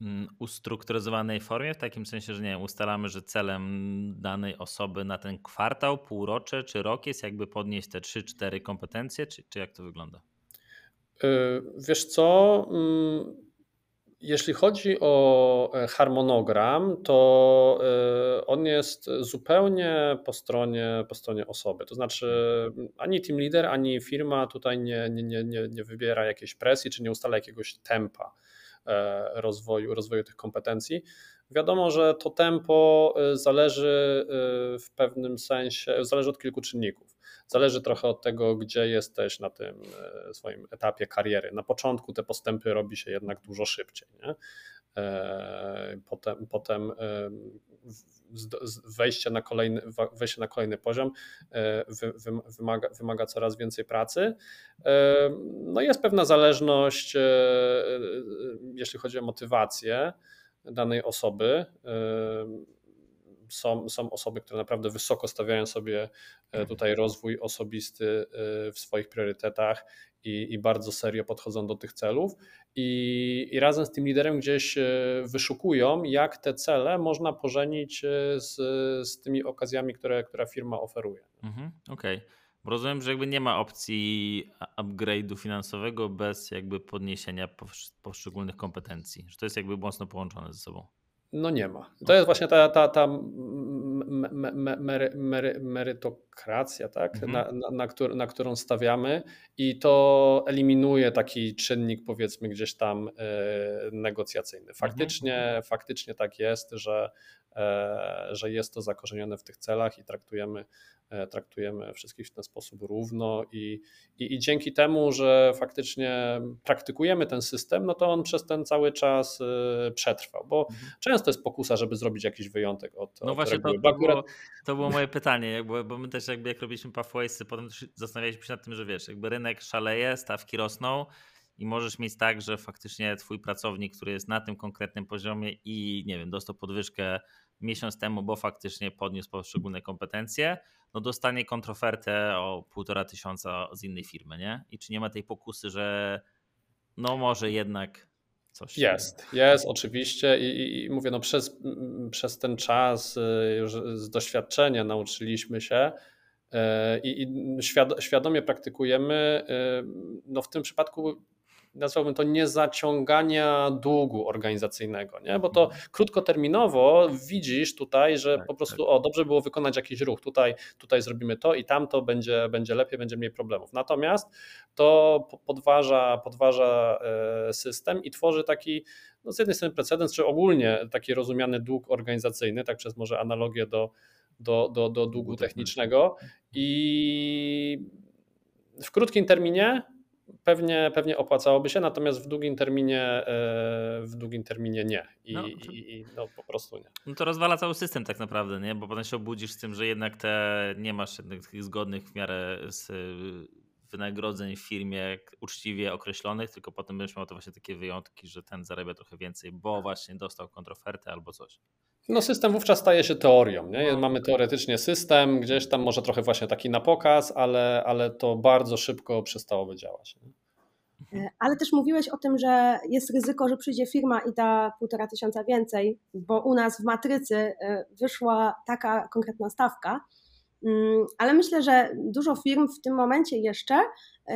mm, ustrukturyzowanej formie, w takim sensie, że nie wiem, ustalamy, że celem danej osoby na ten kwartał, półrocze czy rok jest jakby podnieść te 3-4 kompetencje, czy, czy jak to wygląda? E, wiesz co? Jeśli chodzi o e, harmonogram, to e, on jest zupełnie po stronie, po stronie osoby. To znaczy, ani team leader, ani firma tutaj nie, nie, nie, nie wybiera jakiejś presji, czy nie ustala jakiegoś tempa e, rozwoju, rozwoju tych kompetencji. Wiadomo, że to tempo zależy w pewnym sensie, zależy od kilku czynników. Zależy trochę od tego, gdzie jesteś na tym e, swoim etapie kariery. Na początku te postępy robi się jednak dużo szybciej. Nie? E, potem, potem e, wejście na kolejny, wejście na kolejny poziom wymaga, wymaga coraz więcej pracy. No jest pewna zależność, jeśli chodzi o motywację danej osoby są, są osoby, które naprawdę wysoko stawiają sobie e, mhm. tutaj rozwój osobisty e, w swoich priorytetach i, i bardzo serio podchodzą do tych celów. I, I, razem z tym liderem gdzieś e, wyszukują, jak te cele można pożenić z, z tymi okazjami, które, które firma oferuje. Mhm, Okej. Okay. Rozumiem, że jakby nie ma opcji upgrade'u finansowego bez jakby podniesienia poszczególnych kompetencji, że to jest jakby mocno połączone ze sobą. No nie ma. To jest właśnie ta, ta, ta mery, mery, merytokracja, tak? Mhm. Na, na, na, któr, na, którą stawiamy i to eliminuje taki czynnik powiedzmy gdzieś tam e, negocjacyjny. Faktycznie, mhm. faktycznie tak jest, że, e, że jest to zakorzenione w tych celach i traktujemy traktujemy wszystkich w ten sposób równo i, i, i, dzięki temu, że faktycznie praktykujemy ten system, no to on przez ten cały czas e, przetrwał, bo mhm. często jest pokusa, żeby zrobić jakiś wyjątek od No od właśnie to, to, było, to było moje pytanie, jakby, bo my też jakby jak robiliśmy Pathwaysy, potem zastanawialiśmy się nad tym, że wiesz, jakby rynek szaleje, stawki rosną, i możesz mieć tak, że faktycznie twój pracownik, który jest na tym konkretnym poziomie i nie wiem, dostał podwyżkę miesiąc temu, bo faktycznie podniósł poszczególne kompetencje, no dostanie kontrofertę o półtora tysiąca z innej firmy, nie? I czy nie ma tej pokusy, że no może jednak coś. Jest, jest oczywiście I, i, i mówię, no przez, przez ten czas y, już z doświadczenia nauczyliśmy się y, i, i świadomie praktykujemy. Y, no w tym przypadku nazwałbym to niezaciągania długu organizacyjnego, nie? bo to mhm. krótkoterminowo widzisz tutaj, że tak, po prostu tak. o, dobrze było wykonać jakiś ruch, tutaj, tutaj zrobimy to i tamto będzie, będzie lepiej, będzie mniej problemów. Natomiast to podważa, podważa e, system i tworzy taki no z jednej strony precedens, czy ogólnie taki rozumiany dług organizacyjny, tak przez może analogię do, do, do, do długu technicznego i w krótkim terminie pewnie, pewnie opłacałoby się, natomiast w długim terminie, e, w długim terminie nie. I, no, to, i, no po prostu nie. No to rozwala cały system tak naprawdę, nie? Bo potem się obudzisz z tym, że jednak te nie masz tych zgodnych w miarę z wynagrodzeń w firmie uczciwie określonych, tylko potem będziesz miał to właśnie takie wyjątki, że ten zarabia trochę więcej, bo właśnie dostał kontrofertę albo coś. No system wówczas staje się teorią. Nie? No, Mamy teoretycznie system, gdzieś tam może trochę właśnie taki na pokaz, ale, ale to bardzo szybko przestałoby działać. Nie? Mhm. Ale też mówiłeś o tym, że jest ryzyko, że przyjdzie firma i da półtora tysiąca więcej, bo u nas w matrycy wyszła taka konkretna stawka. Mm, ale myślę, że dużo firm w tym momencie jeszcze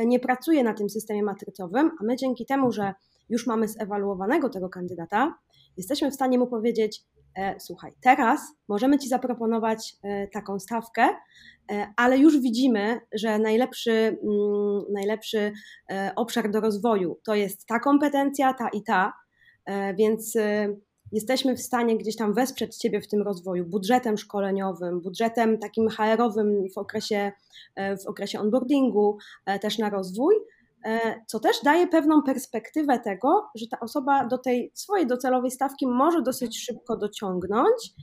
nie pracuje na tym systemie matrycowym, a my dzięki temu, że już mamy zewaluowanego tego kandydata, jesteśmy w stanie mu powiedzieć: e, Słuchaj, teraz możemy ci zaproponować e, taką stawkę, e, ale już widzimy, że najlepszy, mm, najlepszy obszar do rozwoju to jest ta kompetencja, ta i ta, więc jesteśmy w stanie gdzieś tam wesprzeć Ciebie w tym rozwoju budżetem szkoleniowym, budżetem takim HR-owym w okresie, w okresie onboardingu, też na rozwój, E, co też daje pewną perspektywę tego, że ta osoba do tej swojej docelowej stawki może dosyć szybko dociągnąć,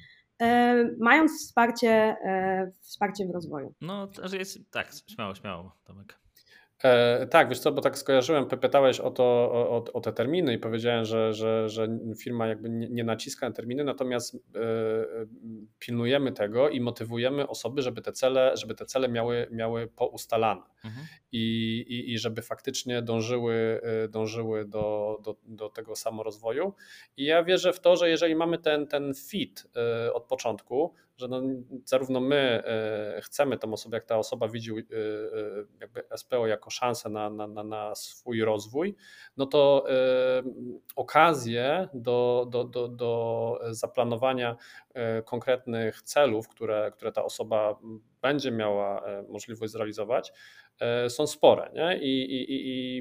e, mając wsparcie, e, wsparcie w rozwoju. No, że jest, tak, śmiało, śmiało, Tomek. E, tak, wiesz co, bo tak skojarzyłem, pytałeś o, to, o, o te terminy i powiedziałem, że, że, że firma jakby nie, nie naciska na terminy, natomiast e, pilnujemy tego i motywujemy osoby, żeby te cele, żeby te cele miały, miały poustalane mhm. I, i, i żeby faktycznie dążyły, e, dążyły do, do, do tego samorozwoju. I ja wierzę w to, że jeżeli mamy ten, ten fit e, od początku, że no, zarówno my e, chcemy tą osobę, jak ta osoba widzi e, e, jakby SPO jako szansę na, na, na, na swój rozwój, no to okazje do, do, do, do zaplanowania konkretnych celów, które, które ta osoba będzie miała możliwość zrealizować, są spore. Nie? I, i, i,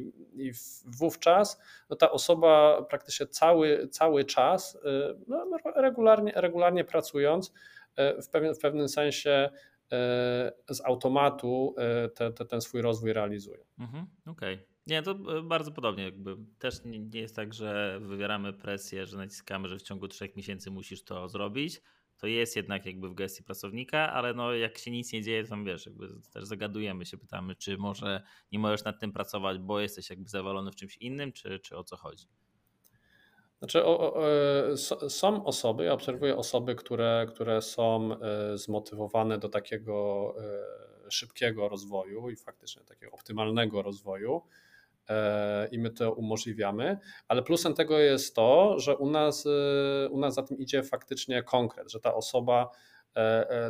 i wówczas no ta osoba praktycznie cały, cały czas, no, regularnie, regularnie pracując, w pewnym, w pewnym sensie e, z automatu e, te, te, ten swój rozwój realizuje. Mhm, Okej. Okay. Nie, to bardzo podobnie. Jakby też nie, nie jest tak, że wywieramy presję, że naciskamy, że w ciągu trzech miesięcy musisz to zrobić. To jest jednak jakby w gestii pracownika, ale no jak się nic nie dzieje, to tam wiesz, jakby też zagadujemy się, pytamy, czy może nie możesz nad tym pracować, bo jesteś jakby zawalony w czymś innym, czy, czy o co chodzi. Znaczy, o, o, e, są osoby, ja obserwuję osoby, które, które są e, zmotywowane do takiego e, szybkiego rozwoju i faktycznie takiego optymalnego rozwoju i my to umożliwiamy, ale plusem tego jest to, że u nas, u nas za tym idzie faktycznie konkret, że ta osoba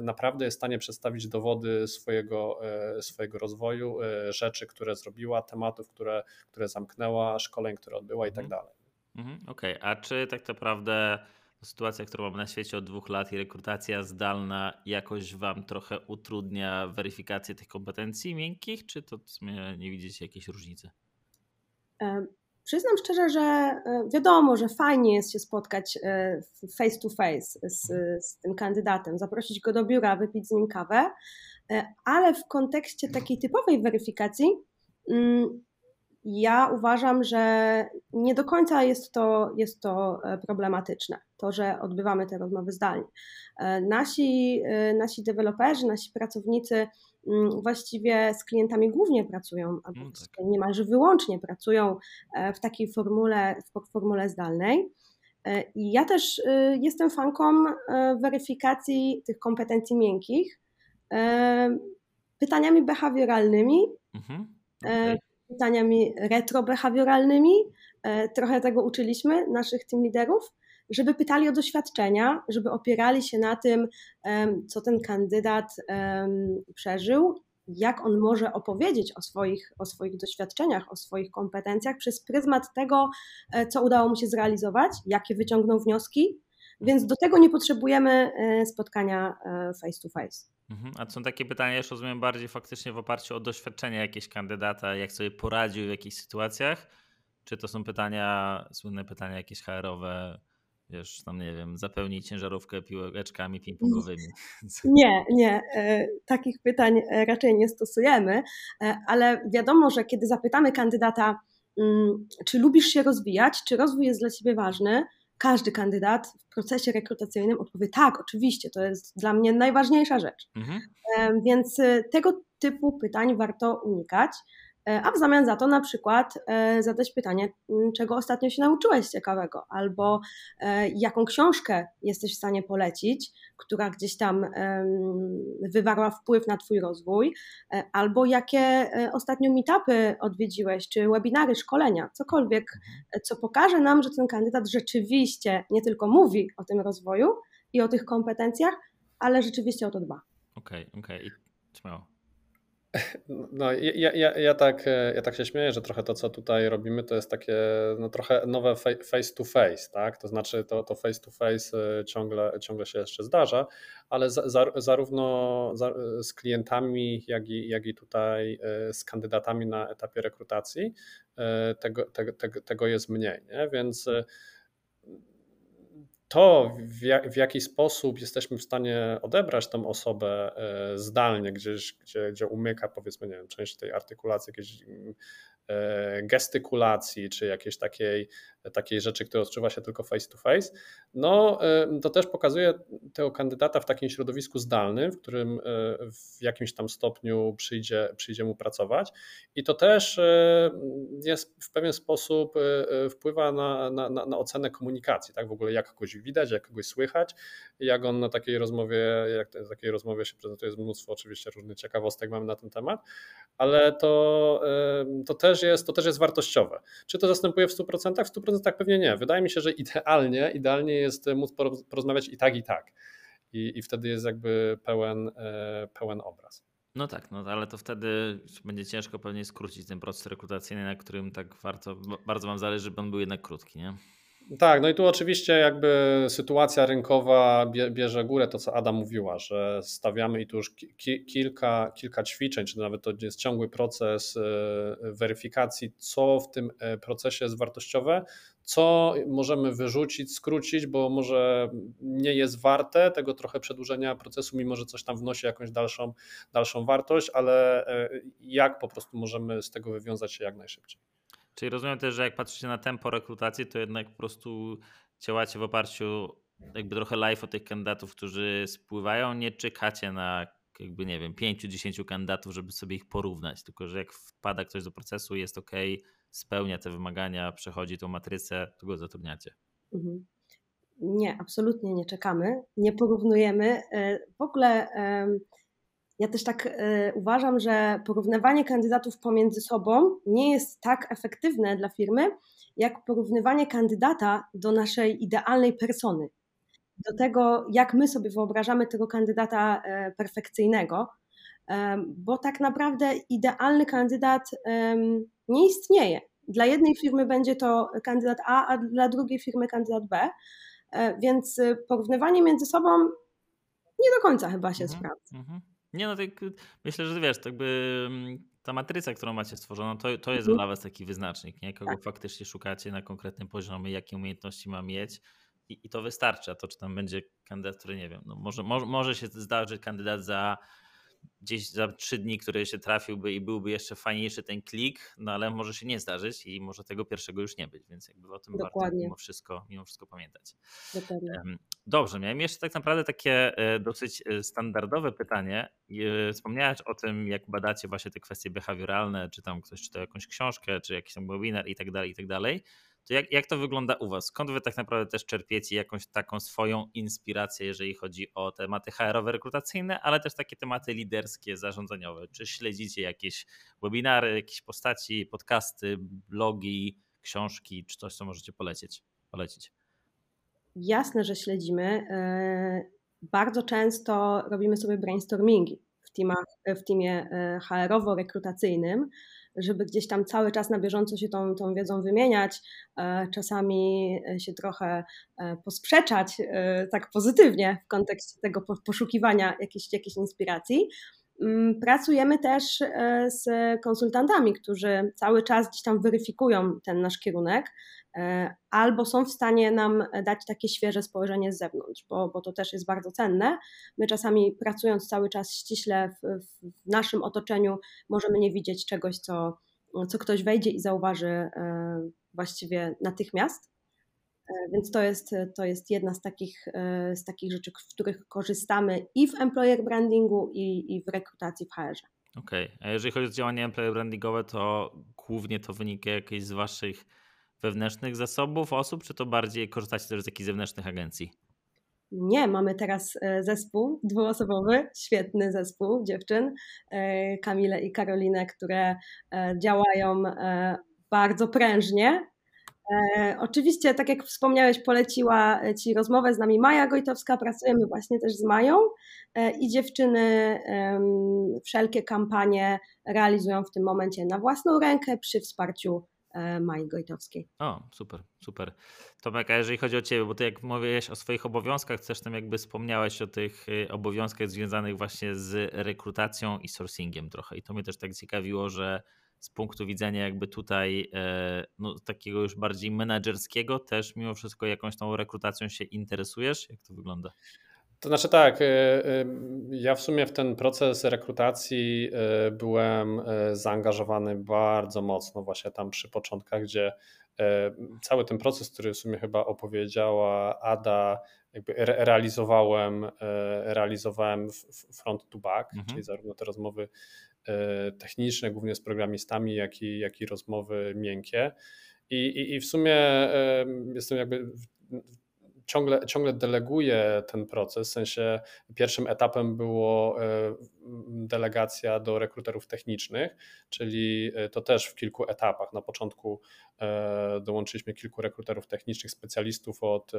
naprawdę jest w stanie przedstawić dowody swojego, swojego rozwoju, rzeczy, które zrobiła, tematów, które, które zamknęła, szkoleń, które odbyła i tak mhm. dalej. Mhm, Okej, okay. a czy tak naprawdę sytuacja, którą mamy na świecie od dwóch lat i rekrutacja zdalna jakoś Wam trochę utrudnia weryfikację tych kompetencji miękkich, czy to w sumie nie widzicie jakiejś różnicy? E, przyznam szczerze, że e, wiadomo, że fajnie jest się spotkać e, face to face z, z tym kandydatem, zaprosić go do biura, wypić z nim kawę, ale w kontekście takiej typowej weryfikacji mm, ja uważam, że nie do końca jest to, jest to e, problematyczne, to, że odbywamy te rozmowy zdalnie. E, nasi, e, nasi deweloperzy, nasi pracownicy mm, właściwie z klientami głównie pracują, albo no tak. niemalże wyłącznie pracują w takiej formule, w formule zdalnej. I ja też jestem fanką weryfikacji tych kompetencji miękkich pytaniami behawioralnymi. Mhm. Okay pytaniami retrobehawioralnymi. E, trochę tego uczyliśmy naszych team liderów, żeby pytali o doświadczenia, żeby opierali się na tym, co ten kandydat przeżył, jak on może opowiedzieć o swoich, o swoich doświadczeniach, o swoich kompetencjach przez pryzmat tego, e, co udało mu się zrealizować, jakie wyciągnął wnioski. Więc do tego nie potrzebujemy e, spotkania face to face. Mhm. A są takie pytania, już rozumiem, bardziej faktycznie w oparciu o doświadczenia jakiegoś kandydata, jak sobie poradził w jakichś sytuacjach? Czy to są pytania, słynne pytania jakieś HR-owe, wiesz, tam nie wiem, zapełnić ciężarówkę piłeczkami ping-pongowymi? Nie, nie, e, takich pytań e, raczej nie stosujemy, e, ale wiadomo, że kiedy zapytamy kandydata, mm, czy lubisz się rozwijać, czy rozwój jest dla ciebie ważny, każdy kandydat w procesie rekrutacyjnym odpowie tak, oczywiście, to jest dla mnie najważniejsza rzecz. Mhm. Więc y, tego typu pytań warto unikać. E, a w zamian za to na przykład e, zadać pytanie, czego ostatnio się nauczyłeś ciekawego, albo e, jaką książkę jesteś w stanie polecić, która gdzieś tam wywarła wpływ na Twój rozwój, albo jakie ostatnio meetupy odwiedziłeś, czy webinary, szkolenia, cokolwiek, co pokaże nam, że ten kandydat rzeczywiście nie tylko mówi o tym rozwoju i o tych kompetencjach, ale rzeczywiście o to dba. Okej, okay, okej. Okay. Śmiało. No, ja, ja, ja, tak, ja tak się śmieję, że trochę to, co tutaj robimy, to jest takie no, trochę nowe face to face, tak? To znaczy to, to face to face y, ciągle, ciągle się jeszcze zdarza, ale za, za, zarówno za, z klientami, jak i, jak i tutaj z kandydatami na etapie rekrutacji tego, tego, tego, tego jest mniej, nie? Więc to, w, jak, w jaki sposób jesteśmy w stanie odebrać tą osobę e, zdalnie, gdzieś, gdzie, gdzie umyka, powiedzmy, nie wiem, część tej artykulacji, jakieś E, gestykulacji, czy jakiejś takiej, takiej rzeczy, które odczuwa się tylko face to face, no e, to też pokazuje tego kandydata w takim środowisku zdalnym, w którym e, w jakimś tam stopniu przyjdzie, przyjdzie mu pracować. I to też jest w pewien sposób wpływa na, na, na ocenę komunikacji, tak? W ogóle jak kogoś widać, jak kogoś słychać, jak on na takiej rozmowie, jak na takiej rozmowie się prezentuje, jest mnóstwo oczywiście różnych ciekawostek mamy na ten temat, ale to, to też też jest, to też jest wartościowe. Czy to zastępuje w 100%? W 100% pewnie nie. Wydaje mi się, że idealnie, idealnie jest móc porozmawiać i tak, i tak. I, i wtedy jest jakby pełen, e, pełen obraz. No tak, no ale to wtedy będzie ciężko pewnie skrócić ten proces rekrutacyjny, na którym tak warto, bardzo Wam zależy, żeby on był jednak krótki, nie? Tak, no i tu oczywiście jakby sytuacja rynkowa bierze górę, to co Ada mówiła, że stawiamy i tu już ki kilka, kilka ćwiczeń, czy nawet to jest ciągły proces e, weryfikacji, co w tym e, procesie jest wartościowe, co możemy wyrzucić, skrócić, bo może nie jest warte tego trochę przedłużenia procesu, mimo że coś tam wnosi jakąś dalszą, dalszą wartość, ale e, jak po prostu możemy z tego wywiązać się jak najszybciej. Czyli rozumiem też, że jak patrzycie na tempo rekrutacji, to jednak po prostu działacie w oparciu jakby trochę live o tych kandydatów, którzy spływają, nie czekacie na jakby nie wiem, 5-10 kandydatów, żeby sobie ich porównać, tylko że jak wpada ktoś do procesu, jest ok, spełnia te wymagania, przechodzi tą matrycę, to go zatrudniacie. Mhm. Nie, absolutnie nie czekamy, nie porównujemy. E, w ogóle ja też tak y, uważam, że porównywanie kandydatów pomiędzy sobą nie jest tak efektywne dla firmy, jak porównywanie kandydata do naszej idealnej persony. Do tego, jak my sobie wyobrażamy tego kandydata y, perfekcyjnego, y, bo tak naprawdę idealny kandydat nie istnieje. Dla jednej firmy będzie to kandydat A, a dla drugiej firmy kandydat B. Więc porównywanie między sobą nie do końca chyba się mhm, sprawdza. Mhm. Nie no, tak, myślę, że wiesz, tak by mm, ta matryca, którą macie stworzoną, to, to jest mhm. dla was taki wyznacznik, nie? kogo tak. faktycznie szukacie na konkretnym poziomie, jakie umiejętności ma mieć i, i to wystarcza. To, czy tam będzie kandydat, który nie wiem, no może, może, może się zdarzyć kandydat za gdzieś za trzy dni, który się trafiłby i byłby jeszcze fajniejszy ten klik, no ale może się nie zdarzyć i może tego pierwszego już nie być, więc jakby o tym Dokładnie. warto mimo wszystko, mimo wszystko pamiętać. Dokładnie. Dobrze, miałem jeszcze tak naprawdę takie e, dosyć e, standardowe pytanie. E, wspomniałeś o tym, jak badacie właśnie te kwestie behawioralne, czy tam ktoś czyta jakąś książkę, czy jakiś tam webinar i tak dalej, i tak dalej. To jak, jak to wygląda u Was? Skąd Wy tak naprawdę też czerpiecie jakąś taką swoją inspirację, jeżeli chodzi o tematy HR-owe rekrutacyjne, ale też takie tematy liderskie, zarządzaniowe? Czy śledzicie jakieś webinary, jakieś postaci, podcasty, blogi, książki, czy coś, co możecie polecieć, polecić? Jasne, że śledzimy. E, bardzo często robimy sobie brainstormingi w, teamach, w teamie e, HR-owo-rekrutacyjnym żeby gdzieś tam cały czas na bieżąco się tą, tą wiedzą wymieniać, e, czasami się trochę posprzeczać tak pozytywnie w kontekście tego poszukiwania jakiejś, jakiejś inspiracji. Mm, pracujemy też z konsultantami, którzy cały czas gdzieś tam weryfikują ten nasz kierunek, albo są w stanie nam dać takie świeże spojrzenie z zewnątrz, bo, bo to też jest bardzo cenne. My czasami pracując cały czas ściśle w, w naszym otoczeniu, możemy nie widzieć czegoś, co, co ktoś wejdzie i zauważy e, właściwie natychmiast. E, więc to jest, to jest jedna z takich, z takich rzeczy, w których korzystamy i w employer brandingu, i, i w rekrutacji w HR-ze. Okej, okay. a jeżeli chodzi o działania employer brandingowe, to głównie to wynika jakieś z waszych wewnętrznych zasobów osób, czy to bardziej korzystacie też z jakichś zewnętrznych agencji? Nie, mamy teraz e, zespół dwuosobowy, świetny zespół dziewczyn, e, Kamilę i Karolinę, które e, działają bardzo prężnie. Oczywiście, tak jak wspomniałeś, poleciła Ci rozmowę z nami Maja Gojtowska, pracujemy właśnie też z Mają i dziewczyny wszelkie kampanie realizują w tym momencie na własną rękę przy wsparciu Mai Gojtowskiej. O, super, super. Tomek, a jeżeli chodzi o Ciebie, bo Ty jak mówiłeś o swoich obowiązkach, też tam jakby wspomniałeś o tych y, obowiązkach związanych właśnie z rekrutacją i sourcingiem trochę i to mnie też tak ciekawiło, że z punktu widzenia jakby tutaj e, no, takiego już bardziej menedżerskiego też mimo wszystko jakąś tą rekrutacją się interesujesz? Jak to wygląda? To znaczy tak, y, y, ja w sumie w ten proces rekrutacji y, byłem zaangażowany bardzo mocno właśnie tam przy początkach, gdzie cały ten proces, który w sumie chyba opowiedziała Ada, jakby realizowałem, realizowałem front to back, mhm. czyli zarówno te rozmowy techniczne, głównie z programistami, jak i, jak i rozmowy miękkie. I, i, I w sumie jestem jakby ciągle, ciągle deleguje ten proces. W sensie pierwszym etapem było e, delegacja do rekruterów technicznych, czyli e, to też w kilku etapach. Na początku e, dołączyliśmy kilku rekruterów technicznych, specjalistów od,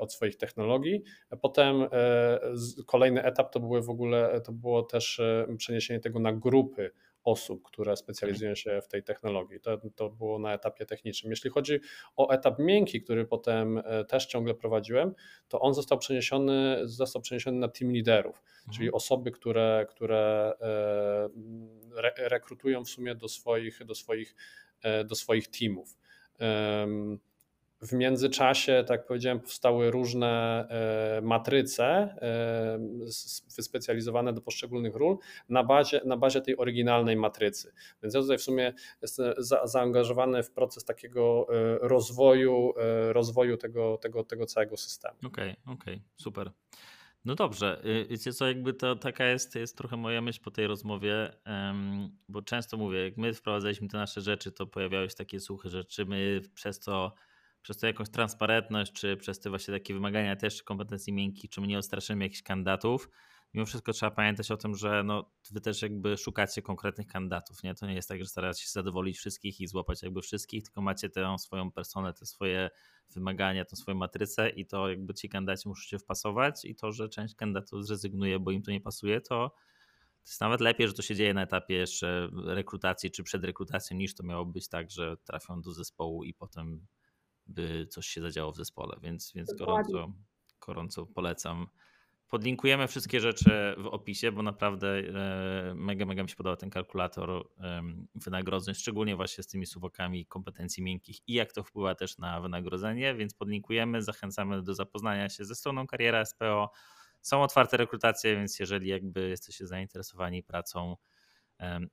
od swoich technologii. Potem kolejny etap to były w ogóle, to było też przeniesienie tego na grupy osób, które specjalizują się w tej technologii. To, to było na etapie technicznym. Jeśli chodzi o etap miękki, który potem e, też ciągle prowadziłem, to on został przeniesiony, został przeniesiony na team liderów, mhm. czyli osoby, które, które e, re, rekrutują w sumie do swoich, do swoich, e, do swoich teamów. W międzyczasie, tak powiedziałem, powstały różne e, matryce e, wyspecjalizowane do poszczególnych ról na bazie, na bazie tej oryginalnej matrycy. Więc ja tutaj w sumie jestem za, zaangażowany w proces takiego e, rozwoju, rozwoju tego, tego, tego całego systemu. Okej, okay, okej, okay, super. No dobrze, y, wiecie co, jakby to taka jest, jest trochę moja myśl po tej rozmowie, bo często mówię, jak my wprowadzaliśmy te nasze rzeczy, to pojawiały się takie suche rzeczy, my przez to przez to jakąś transparentność, czy przez te właśnie takie wymagania też kompetencji miękkich, czy my nie odstraszymy jakichś kandydatów, mimo wszystko trzeba pamiętać o tym, że no, wy też jakby szukacie konkretnych kandydatów, nie? To nie jest tak, że staracie się zadowolić wszystkich i złapać jakby wszystkich, tylko macie tę swoją personę, te swoje wymagania, tę swoją matrycę i to jakby ci kandydaci muszą się wpasować i to, że część kandydatów zrezygnuje, bo im to nie pasuje, to to jest nawet lepiej, że to się dzieje na etapie jeszcze rekrutacji czy przed rekrutacją, niż to miało być tak, że trafią do zespołu i potem by coś się zadziało w zespole, więc, więc gorąco, gorąco polecam. Podlinkujemy wszystkie rzeczy w opisie, bo naprawdę e, mega, mega mi się podoba ten kalkulator wynagrodzeń, szczególnie właśnie z tymi suwokami kompetencji miękkich i jak to wpływa też na wynagrodzenie, więc podlinkujemy, zachęcamy do zapoznania się ze stroną Kariera SPO. Są otwarte rekrutacje, więc jeżeli jakby jesteście zainteresowani pracą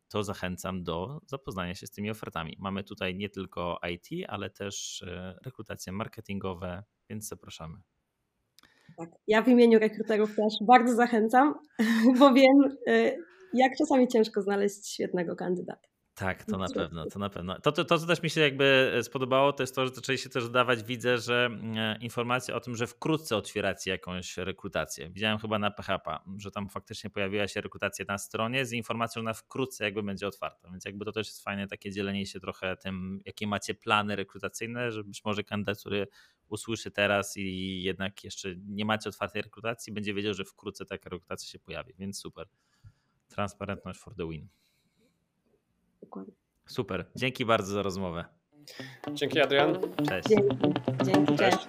to zachęcam do zapoznania się z tymi ofertami. Mamy tutaj nie tylko IT, ale też e, rekrutacje marketingowe, więc zapraszamy. Tak, ja w imieniu rekruterów też bardzo zachęcam, bo wiem, e, jak czasami ciężko znaleźć świetnego kandydata. Tak, to na pewno, to na pewno. To, to, to, co też mi się jakby e, spodobało, to jest to, że zaczęli się też dawać, widzę, że e, informacje o tym, że wkrótce otwieracie jakąś rekrutację. Widziałem chyba na PHP, że tam faktycznie pojawiła się rekrutacja na stronie z informacją, że na wkrótce jakby będzie otwarta. Więc jakby to też jest fajne takie dzielenie się trochę tym, jakie macie plany rekrutacyjne, że być może kandydat, który usłyszy teraz i jednak jeszcze nie macie otwartej rekrutacji, będzie wiedział, że wkrótce taka rekrutacja się pojawi, więc super. Transparentność for the win. Dokładnie. Super. Dzięki bardzo za rozmowę. Dzięki Adrian. Cześć. Dzięki. Dzięki. Cześć. cześć.